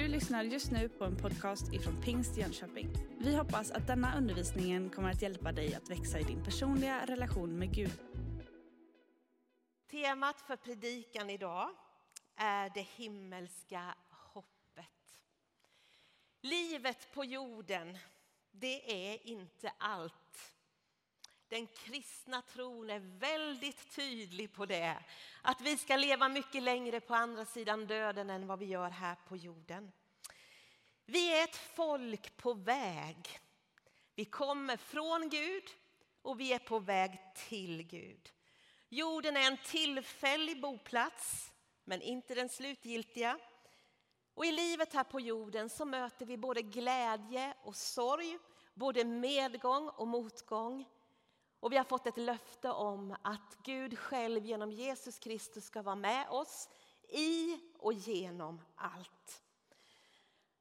Du lyssnar just nu på en podcast ifrån Pingst Jönköping. Vi hoppas att denna undervisning kommer att hjälpa dig att växa i din personliga relation med Gud. Temat för predikan idag är det himmelska hoppet. Livet på jorden, det är inte allt. Den kristna tron är väldigt tydlig på det. Att vi ska leva mycket längre på andra sidan döden än vad vi gör här på jorden. Vi är ett folk på väg. Vi kommer från Gud och vi är på väg till Gud. Jorden är en tillfällig boplats, men inte den slutgiltiga. Och I livet här på jorden så möter vi både glädje och sorg, både medgång och motgång. Och vi har fått ett löfte om att Gud själv genom Jesus Kristus ska vara med oss i och genom allt.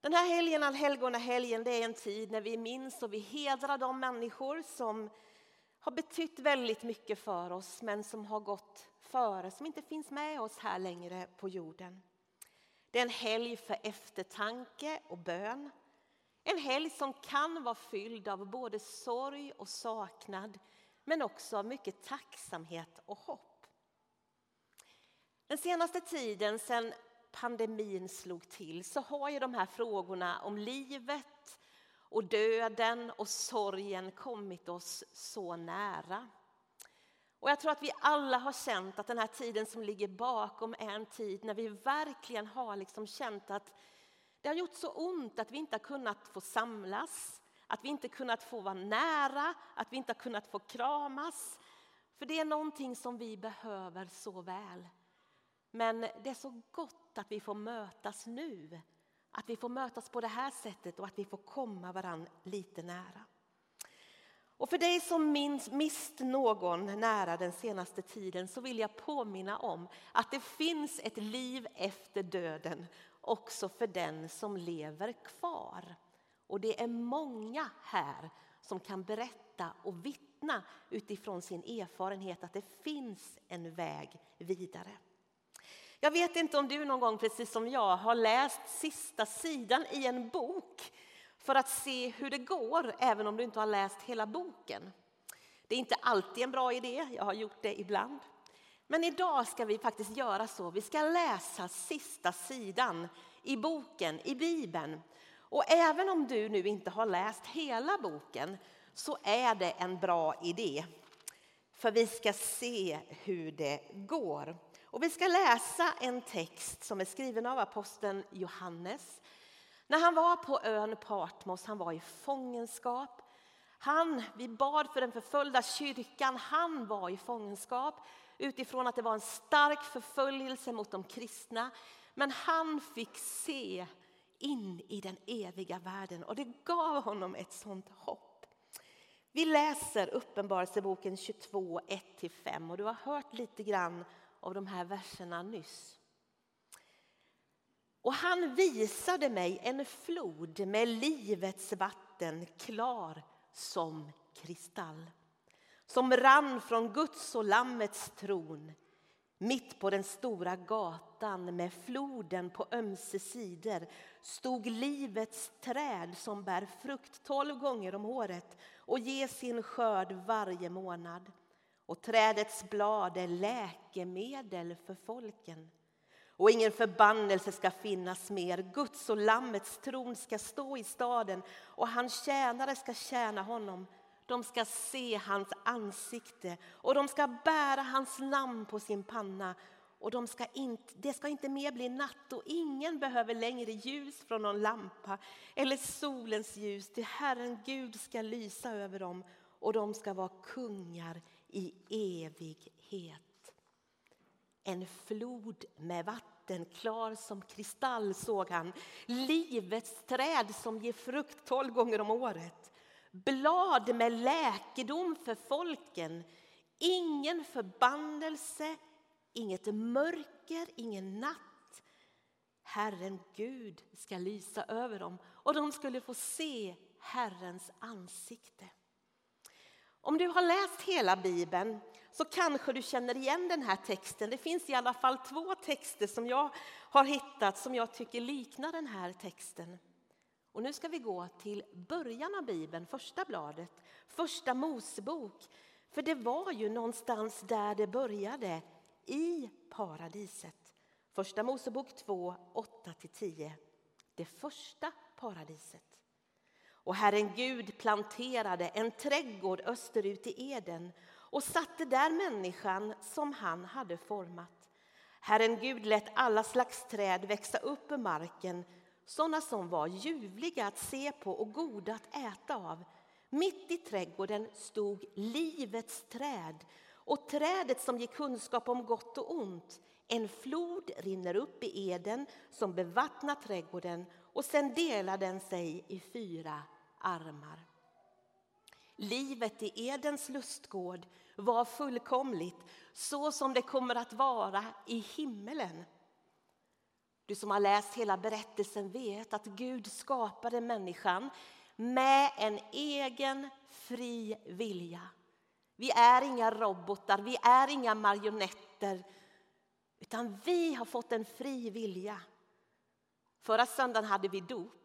Den här helgen, allhelgonahelgen, det är en tid när vi minns och vi hedrar de människor som har betytt väldigt mycket för oss men som har gått före, som inte finns med oss här längre på jorden. Det är en helg för eftertanke och bön. En helg som kan vara fylld av både sorg och saknad men också av mycket tacksamhet och hopp. Den senaste tiden, sedan pandemin slog till, så har ju de här frågorna om livet och döden och sorgen kommit oss så nära. Och jag tror att vi alla har känt att den här tiden som ligger bakom är en tid när vi verkligen har liksom känt att det har gjort så ont att vi inte har kunnat få samlas, att vi inte kunnat få vara nära, att vi inte har kunnat få kramas. För det är någonting som vi behöver så väl. Men det är så gott att vi får mötas nu. Att vi får mötas på det här sättet och att vi får komma varandra lite nära. Och för dig som minns, mist någon nära den senaste tiden så vill jag påminna om att det finns ett liv efter döden också för den som lever kvar. Och det är många här som kan berätta och vittna utifrån sin erfarenhet att det finns en väg vidare. Jag vet inte om du någon gång, precis som jag, har läst sista sidan i en bok för att se hur det går, även om du inte har läst hela boken. Det är inte alltid en bra idé, jag har gjort det ibland. Men idag ska vi faktiskt göra så. Vi ska läsa sista sidan i boken, i Bibeln. Och även om du nu inte har läst hela boken så är det en bra idé. För vi ska se hur det går. Och vi ska läsa en text som är skriven av aposteln Johannes. När han var på ön Patmos, han var i fångenskap. Han, vi bad för den förföljda kyrkan, han var i fångenskap utifrån att det var en stark förföljelse mot de kristna. Men han fick se in i den eviga världen och det gav honom ett sånt hopp. Vi läser Uppenbarelseboken 22, 1-5 och du har hört lite grann av de här verserna nyss. Och han visade mig en flod med livets vatten klar som kristall som rann från Guds och Lammets tron mitt på den stora gatan med floden på ömse sidor stod livets träd som bär frukt tolv gånger om året och ger sin skörd varje månad. Och trädets blad är läkemedel för folken. Och ingen förbannelse ska finnas mer. Guds och Lammets tron ska stå i staden och hans tjänare ska tjäna honom. De ska se hans ansikte och de ska bära hans namn på sin panna. Och de ska inte, det ska inte mer bli natt och ingen behöver längre ljus från någon lampa eller solens ljus. Till Herren Gud ska lysa över dem och de ska vara kungar i evighet. En flod med vatten klar som kristall såg han. Livets träd som ger frukt tolv gånger om året. Blad med läkedom för folken. Ingen förbannelse, inget mörker, ingen natt. Herren Gud ska lysa över dem och de skulle få se Herrens ansikte. Om du har läst hela Bibeln så kanske du känner igen den här texten. Det finns i alla fall två texter som jag har hittat som jag tycker liknar den här texten. Och nu ska vi gå till början av Bibeln, första bladet, första Mosebok. För det var ju någonstans där det började, i paradiset. Första Mosebok 2, 8-10. Det första paradiset. Och Herren Gud planterade en trädgård österut i Eden och satte där människan som han hade format. Herren Gud lät alla slags träd växa upp ur marken sådana som var ljuvliga att se på och goda att äta av. Mitt i trädgården stod livets träd och trädet som ger kunskap om gott och ont. En flod rinner upp i Eden som bevattnar trädgården och sen delar den sig i fyra armar. Livet i Edens lustgård var fullkomligt så som det kommer att vara i himmelen. Du som har läst hela berättelsen vet att Gud skapade människan med en egen fri vilja. Vi är inga robotar, vi är inga marionetter utan vi har fått en fri vilja. Förra söndagen hade vi dop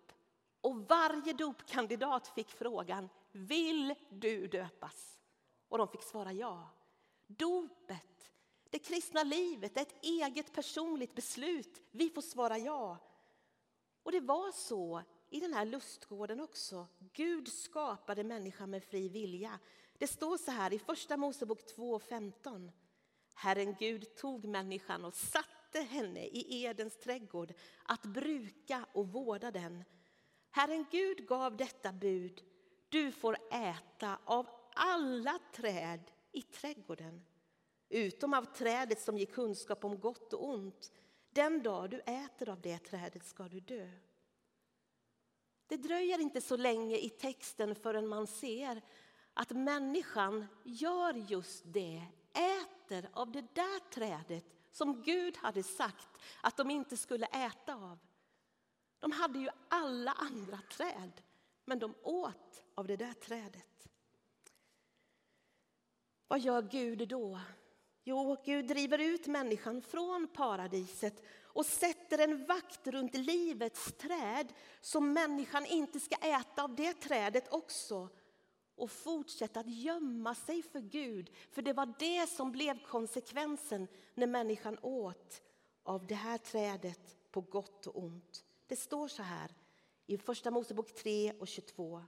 och varje dopkandidat fick frågan Vill du döpas? Och de fick svara ja. Dopet, det kristna livet, är ett eget personligt beslut. Vi får svara ja. Och det var så i den här lustgården också. Gud skapade människan med fri vilja. Det står så här i Första Mosebok 2.15. Herren Gud tog människan och satte henne i Edens trädgård att bruka och vårda den. Herren Gud gav detta bud. Du får äta av alla träd i trädgården utom av trädet som ger kunskap om gott och ont. Den dag du äter av det trädet ska du dö. Det dröjer inte så länge i texten förrän man ser att människan gör just det, äter av det där trädet som Gud hade sagt att de inte skulle äta av. De hade ju alla andra träd, men de åt av det där trädet. Vad gör Gud då? Jo, Gud driver ut människan från paradiset och sätter en vakt runt livets träd så människan inte ska äta av det trädet också och fortsätta att gömma sig för Gud. För det var det som blev konsekvensen när människan åt av det här trädet på gott och ont. Det står så här i Första Mosebok 3 och 22.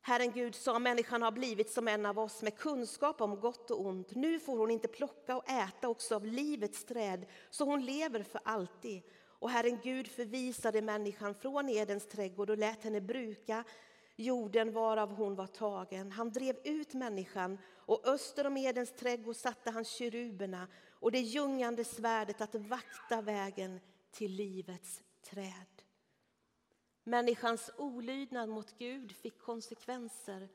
Herren Gud sa, människan har blivit som en av oss med kunskap om gott och ont. Nu får hon inte plocka och äta också av livets träd, så hon lever för alltid. Och Herren Gud förvisade människan från Edens trädgård och lät henne bruka jorden varav hon var tagen. Han drev ut människan och öster om Edens trädgård satte han keruberna och det ljungande svärdet att vakta vägen till livets träd. Människans olydnad mot Gud fick konsekvenser.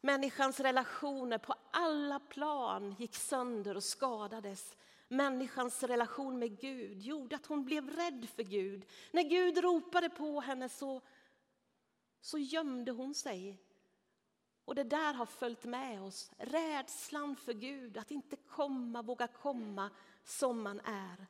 Människans relationer på alla plan gick sönder och skadades. Människans relation med Gud gjorde att hon blev rädd för Gud. När Gud ropade på henne så, så gömde hon sig. Och det där har följt med oss, rädslan för Gud, att inte komma, våga komma som man är.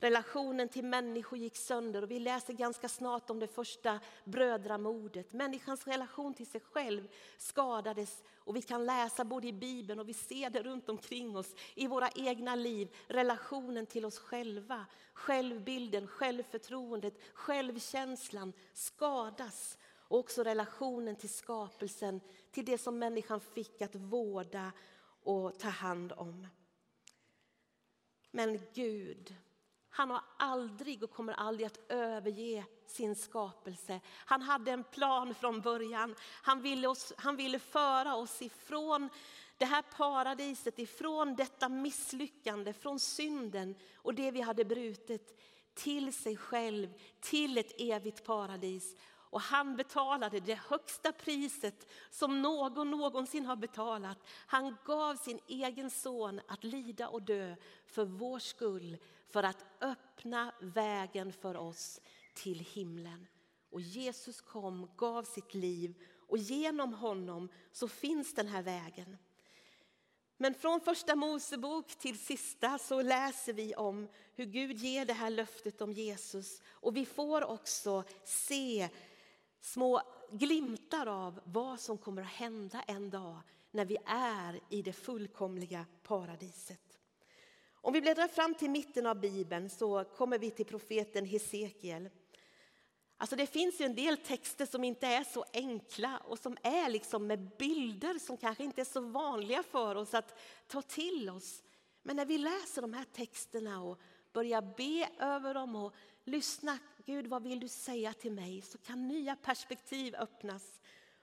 Relationen till människor gick sönder och vi läser ganska snart om det första brödramordet. Människans relation till sig själv skadades och vi kan läsa både i Bibeln och vi ser det runt omkring oss i våra egna liv. Relationen till oss själva, självbilden, självförtroendet, självkänslan skadas. Och också relationen till skapelsen, till det som människan fick att vårda och ta hand om. Men Gud han har aldrig och kommer aldrig att överge sin skapelse. Han hade en plan från början. Han ville, oss, han ville föra oss ifrån det här paradiset, ifrån detta misslyckande, från synden och det vi hade brutit till sig själv, till ett evigt paradis. Och han betalade det högsta priset som någon någonsin har betalat. Han gav sin egen son att lida och dö för vår skull för att öppna vägen för oss till himlen. Och Jesus kom, gav sitt liv och genom honom så finns den här vägen. Men från första Mosebok till sista så läser vi om hur Gud ger det här löftet om Jesus. Och vi får också se små glimtar av vad som kommer att hända en dag när vi är i det fullkomliga paradiset. Om vi bläddrar fram till mitten av Bibeln så kommer vi till profeten Hesekiel. Alltså det finns ju en del texter som inte är så enkla och som är liksom med bilder som kanske inte är så vanliga för oss att ta till oss. Men när vi läser de här texterna och börjar be över dem och lyssna, Gud vad vill du säga till mig? Så kan nya perspektiv öppnas.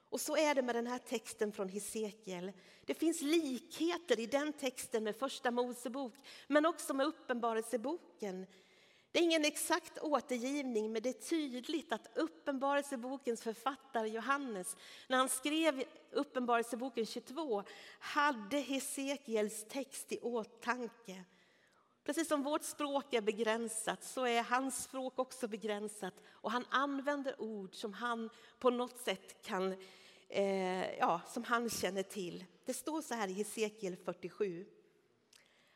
Och så är det med den här texten från Hesekiel. Det finns likheter i den texten med Första Mosebok, men också med Uppenbarelseboken. Det är ingen exakt återgivning, men det är tydligt att Uppenbarelsebokens författare Johannes, när han skrev Uppenbarelseboken 22, hade Hesekiels text i åtanke. Precis som vårt språk är begränsat så är hans språk också begränsat och han använder ord som han på något sätt kan, eh, ja, som han känner till. Det står så här i Hesekiel 47.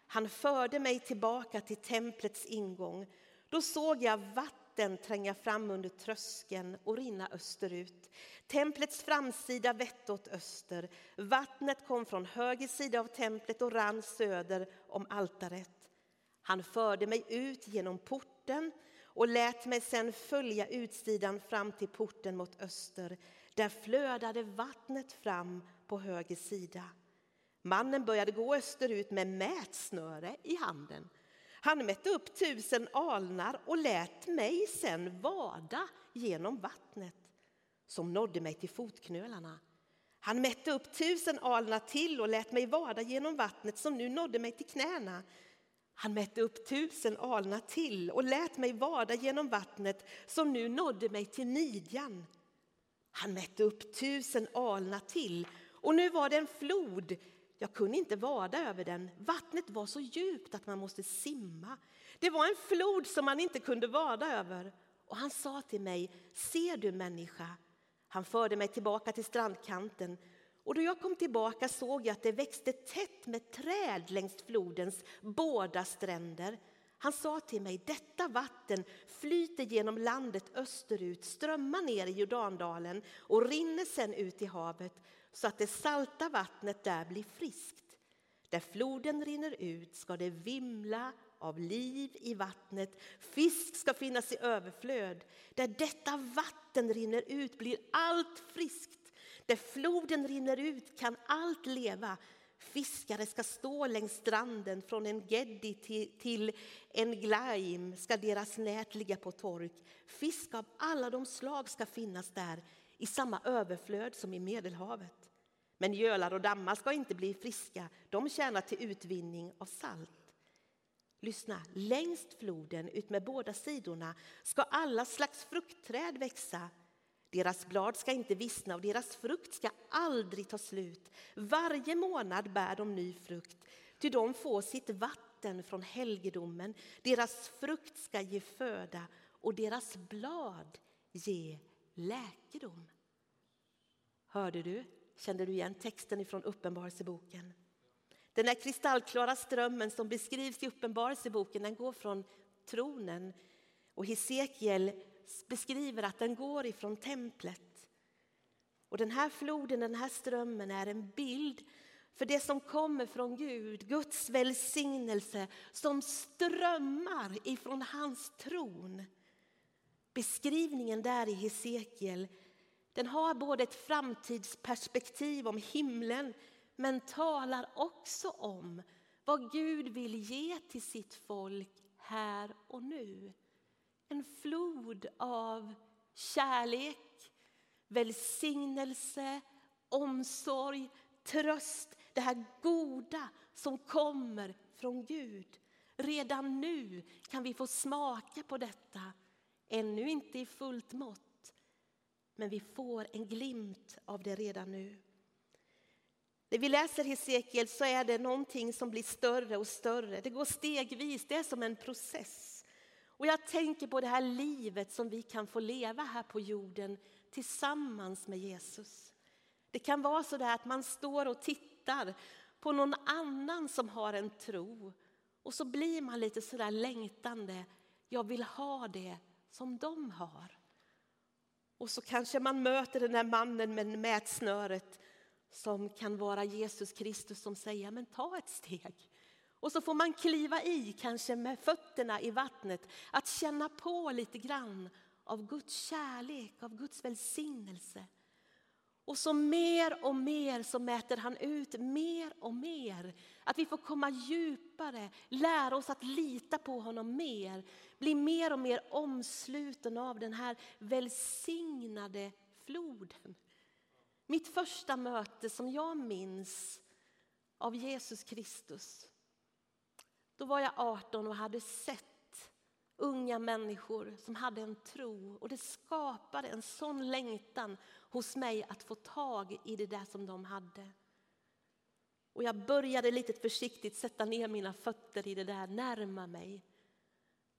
Han förde mig tillbaka till templets ingång då såg jag vatten tränga fram under tröskeln och rinna österut. Templets framsida vette åt öster. Vattnet kom från höger sida av templet och rann söder om altaret. Han förde mig ut genom porten och lät mig sedan följa utsidan fram till porten mot öster. Där flödade vattnet fram på höger sida. Mannen började gå österut med mätsnöre i handen. Han mätte upp tusen alnar och lät mig sen vada genom vattnet som nådde mig till fotknölarna. Han mätte upp tusen alnar till och lät mig vada genom vattnet som nu nådde mig till knäna. Han mätte upp tusen alnar till och lät mig vada genom vattnet som nu nådde mig till midjan. Han mätte upp tusen alnar till och nu var det en flod jag kunde inte vada över den. Vattnet var så djupt att man måste simma. Det var en flod som man inte kunde vada över. Och han sa till mig, ser du människa? Han förde mig tillbaka till strandkanten och då jag kom tillbaka såg jag att det växte tätt med träd längs flodens båda stränder. Han sa till mig, detta vatten flyter genom landet österut, strömmar ner i Jordandalen och rinner sedan ut i havet så att det salta vattnet där blir friskt. Där floden rinner ut ska det vimla av liv i vattnet. Fisk ska finnas i överflöd. Där detta vatten rinner ut blir allt friskt. Där floden rinner ut kan allt leva. Fiskare ska stå längs stranden, från en geddi till, till en glaim ska deras nät ligga på tork. Fisk av alla de slag ska finnas där i samma överflöd som i Medelhavet. Men gölar och dammar ska inte bli friska, de tjänar till utvinning av salt. Lyssna, längst floden utmed båda sidorna ska alla slags fruktträd växa. Deras blad ska inte vissna och deras frukt ska aldrig ta slut. Varje månad bär de ny frukt, ty de får sitt vatten från helgedomen. Deras frukt ska ge föda och deras blad ge läkedom. Hörde du? Kände du igen texten från Uppenbarelseboken? Den här kristallklara strömmen som beskrivs i Uppenbarelseboken den går från tronen och Hesekiel beskriver att den går ifrån templet. Och den här floden, den här strömmen är en bild för det som kommer från Gud, Guds välsignelse som strömmar ifrån hans tron. Beskrivningen där i Hesekiel den har både ett framtidsperspektiv om himlen men talar också om vad Gud vill ge till sitt folk här och nu. En flod av kärlek, välsignelse, omsorg, tröst. Det här goda som kommer från Gud. Redan nu kan vi få smaka på detta. Ännu inte i fullt mått men vi får en glimt av det redan nu. När vi läser Hesekiel så är det någonting som blir större och större. Det går stegvis, det är som en process. Och jag tänker på det här livet som vi kan få leva här på jorden tillsammans med Jesus. Det kan vara så där att man står och tittar på någon annan som har en tro och så blir man lite så där längtande. Jag vill ha det som de har. Och så kanske man möter den där mannen med mätsnöret som kan vara Jesus Kristus som säger men ta ett steg. Och så får man kliva i, kanske med fötterna i vattnet, att känna på lite grann av Guds kärlek, av Guds välsignelse. Och så mer och mer så mäter han ut mer och mer. Att vi får komma djupare, lära oss att lita på honom mer. Bli mer och mer omsluten av den här välsignade floden. Mitt första möte som jag minns av Jesus Kristus. Då var jag 18 och hade sett unga människor som hade en tro och det skapade en sån längtan hos mig att få tag i det där som de hade. Och jag började lite försiktigt sätta ner mina fötter i det där, närma mig.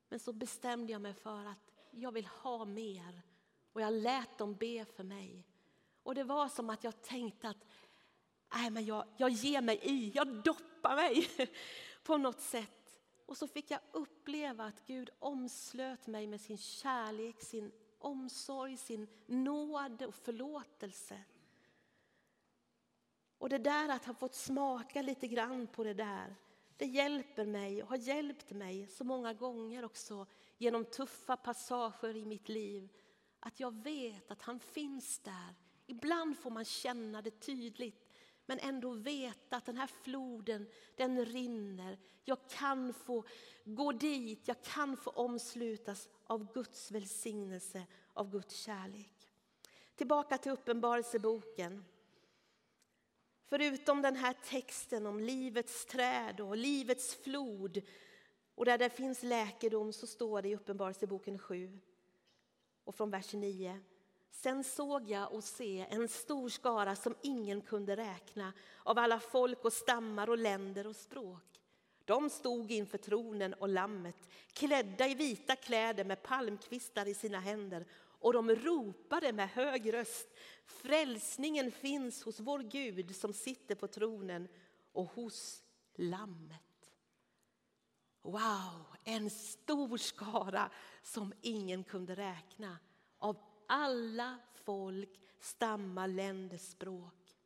Men så bestämde jag mig för att jag vill ha mer och jag lät dem be för mig. Och det var som att jag tänkte att nej, men jag, jag ger mig i, jag doppar mig på något sätt. Och så fick jag uppleva att Gud omslöt mig med sin kärlek, sin omsorg, sin nåd och förlåtelse. Och det där att ha fått smaka lite grann på det där, det hjälper mig och har hjälpt mig så många gånger också genom tuffa passager i mitt liv. Att jag vet att han finns där. Ibland får man känna det tydligt men ändå veta att den här floden, den rinner. Jag kan få gå dit, jag kan få omslutas av Guds välsignelse, av Guds kärlek. Tillbaka till Uppenbarelseboken. Förutom den här texten om livets träd och livets flod och där det finns läkedom så står det i Uppenbarelseboken 7 och från vers 9. Sen såg jag och se en stor skara som ingen kunde räkna av alla folk och stammar och länder och språk. De stod inför tronen och lammet klädda i vita kläder med palmkvistar i sina händer och de ropade med hög röst Frälsningen finns hos vår Gud som sitter på tronen och hos Lammet. Wow, en stor skara som ingen kunde räkna av alla folk, stammar, länder, språk.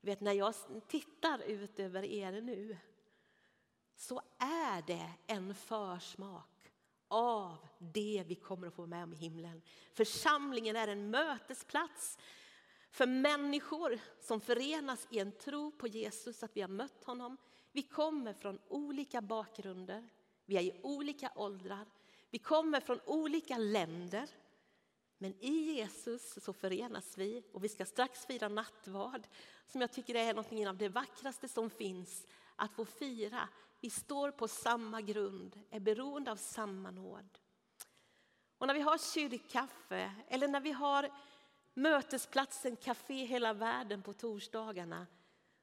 Vet, när jag tittar ut över er nu så är det en försmak av det vi kommer att få med om i himlen. Församlingen är en mötesplats för människor som förenas i en tro på Jesus, att vi har mött honom. Vi kommer från olika bakgrunder, vi är i olika åldrar, vi kommer från olika länder. Men i Jesus så förenas vi och vi ska strax fira nattvard som jag tycker är något av det vackraste som finns att få fira. Vi står på samma grund, är beroende av samma nåd. Och när vi har kyrkkaffe eller när vi har mötesplatsen Café hela världen på torsdagarna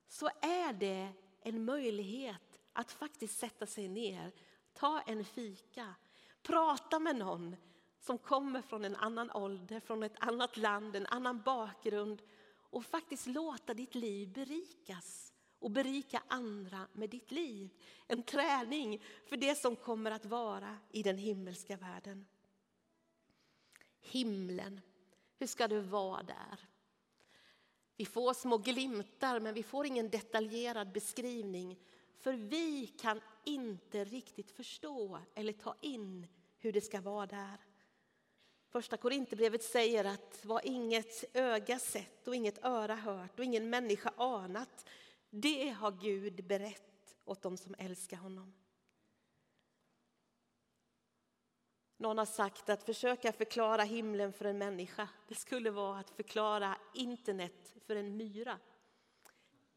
så är det en möjlighet att faktiskt sätta sig ner, ta en fika, prata med någon som kommer från en annan ålder, från ett annat land, en annan bakgrund och faktiskt låta ditt liv berikas och berika andra med ditt liv. En träning för det som kommer att vara i den himmelska världen. Himlen, hur ska du vara där? Vi får små glimtar, men vi får ingen detaljerad beskrivning för vi kan inte riktigt förstå eller ta in hur det ska vara där. Första Korinthierbrevet säger att vad inget öga sett och inget öra hört och ingen människa anat, det har Gud berett åt dem som älskar honom. Någon har sagt att försöka förklara himlen för en människa, det skulle vara att förklara internet för en myra.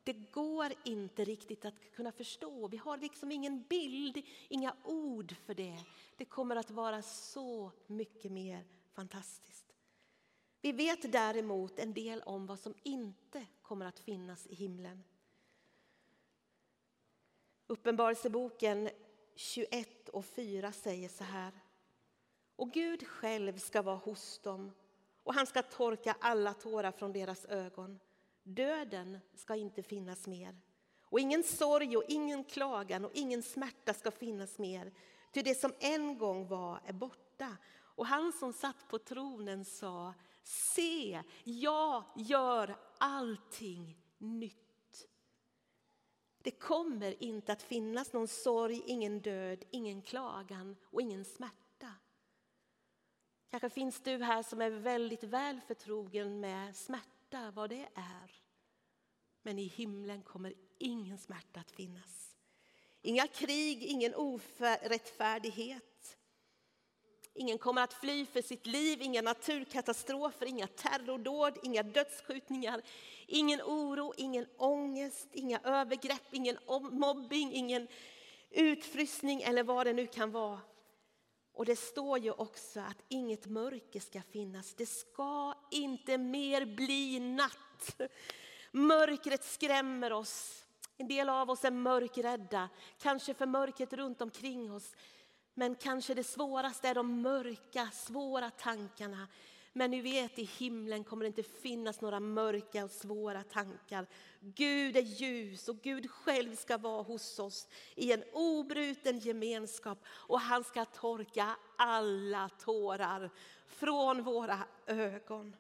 Det går inte riktigt att kunna förstå. Vi har liksom ingen bild, inga ord för det. Det kommer att vara så mycket mer fantastiskt. Vi vet däremot en del om vad som inte kommer att finnas i himlen. Uppenbarelseboken 21 och 4 säger så här. Och Gud själv ska vara hos dem och han ska torka alla tårar från deras ögon. Döden ska inte finnas mer. Och ingen sorg och ingen klagan och ingen smärta ska finnas mer. Ty det som en gång var är borta. Och han som satt på tronen sa, se, jag gör allting nytt. Det kommer inte att finnas någon sorg, ingen död, ingen klagan och ingen smärta. Kanske finns du här som är väldigt väl förtrogen med smärta, vad det är. Men i himlen kommer ingen smärta att finnas. Inga krig, ingen orättfärdighet. Ingen kommer att fly för sitt liv, inga naturkatastrofer, inga terrordåd, inga dödsskjutningar, ingen oro, ingen ångest, inga övergrepp, ingen mobbing, ingen utfrysning eller vad det nu kan vara. Och det står ju också att inget mörker ska finnas. Det ska inte mer bli natt. Mörkret skrämmer oss. En del av oss är mörkrädda, kanske för mörkret runt omkring oss. Men kanske det svåraste är de mörka, svåra tankarna. Men ni vet, i himlen kommer det inte finnas några mörka och svåra tankar. Gud är ljus och Gud själv ska vara hos oss i en obruten gemenskap och han ska torka alla tårar från våra ögon.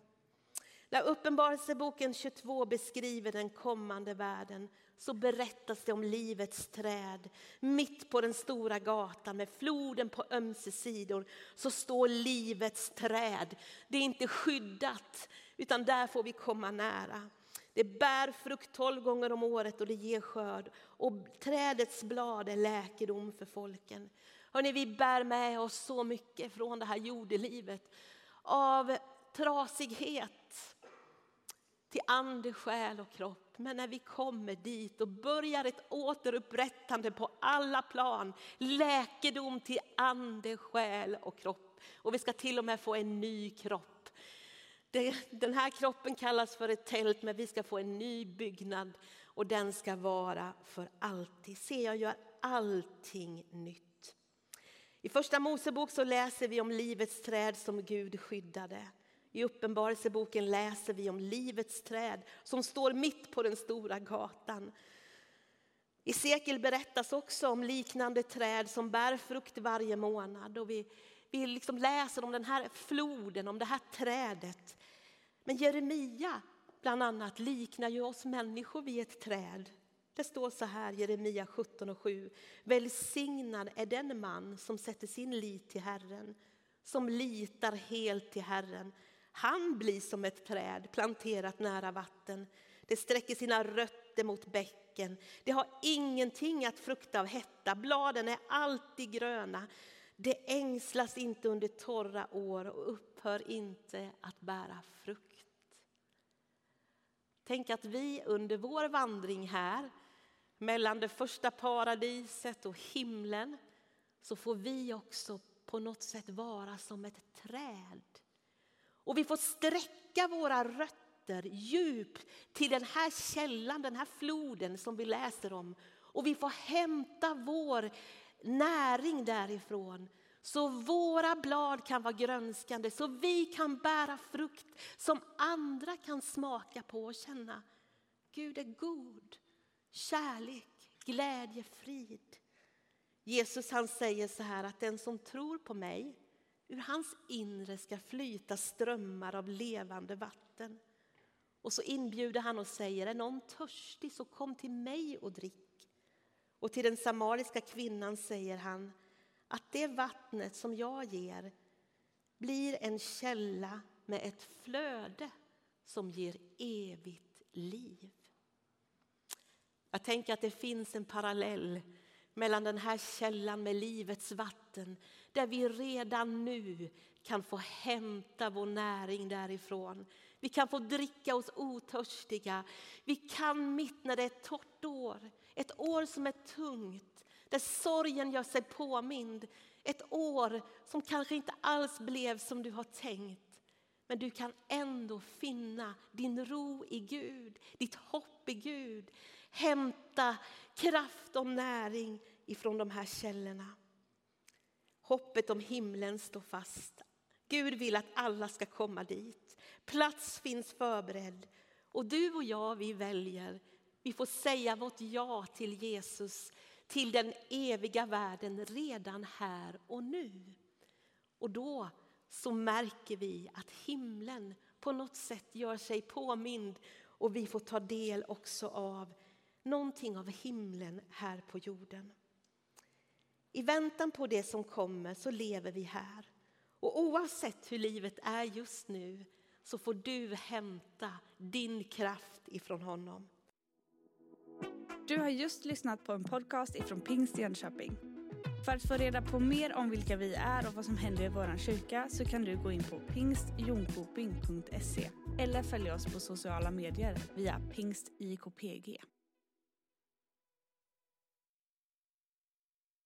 När Uppenbarelseboken 22 beskriver den kommande världen så berättas det om livets träd. Mitt på den stora gatan med floden på ömse sidor så står livets träd. Det är inte skyddat utan där får vi komma nära. Det bär frukt tolv gånger om året och det ger skörd. Och trädets blad är läkedom för folken. Hörrni, vi bär med oss så mycket från det här jordelivet. Av trasighet till ande, själ och kropp. Men när vi kommer dit och börjar ett återupprättande på alla plan, läkedom till ande, själ och kropp. Och vi ska till och med få en ny kropp. Den här kroppen kallas för ett tält, men vi ska få en ny byggnad och den ska vara för alltid. Se, jag gör allting nytt. I Första Mosebok så läser vi om livets träd som Gud skyddade. I Uppenbarelseboken läser vi om livets träd som står mitt på den stora gatan. I sekel berättas också om liknande träd som bär frukt varje månad. Och vi, vi liksom läser om den här floden, om det här trädet. Men Jeremia bland annat liknar ju oss människor vid ett träd. Det står så här, Jeremia 17 och 7. Välsignad är den man som sätter sin lit till Herren, som litar helt till Herren. Han blir som ett träd planterat nära vatten. Det sträcker sina rötter mot bäcken. Det har ingenting att frukta av hetta. Bladen är alltid gröna. Det ängslas inte under torra år och upphör inte att bära frukt. Tänk att vi under vår vandring här mellan det första paradiset och himlen så får vi också på något sätt vara som ett träd och vi får sträcka våra rötter djupt till den här källan, den här floden som vi läser om. Och vi får hämta vår näring därifrån. Så våra blad kan vara grönskande, så vi kan bära frukt som andra kan smaka på och känna. Gud är god, kärlek, glädje, frid. Jesus han säger så här att den som tror på mig Ur hans inre ska flyta strömmar av levande vatten. Och så inbjuder han och säger, är någon törstig så kom till mig och drick. Och till den samariska kvinnan säger han att det vattnet som jag ger blir en källa med ett flöde som ger evigt liv. Jag tänker att det finns en parallell mellan den här källan med livets vatten där vi redan nu kan få hämta vår näring därifrån. Vi kan få dricka oss otörstiga. Vi kan mitt när det är ett torrt år, ett år som är tungt, där sorgen gör sig påmind. Ett år som kanske inte alls blev som du har tänkt. Men du kan ändå finna din ro i Gud, ditt hopp i Gud. Hämta kraft och näring ifrån de här källorna. Hoppet om himlen står fast. Gud vill att alla ska komma dit. Plats finns förberedd. Och du och jag, vi väljer. Vi får säga vårt ja till Jesus, till den eviga världen redan här och nu. Och då så märker vi att himlen på något sätt gör sig påmind och vi får ta del också av någonting av himlen här på jorden. I väntan på det som kommer så lever vi här. Och oavsett hur livet är just nu så får du hämta din kraft ifrån honom. Du har just lyssnat på en podcast ifrån Pingst Jönköping. För att få reda på mer om vilka vi är och vad som händer i vår kyrka så kan du gå in på pingstjonkoping.se eller följa oss på sociala medier via pingstjkpg.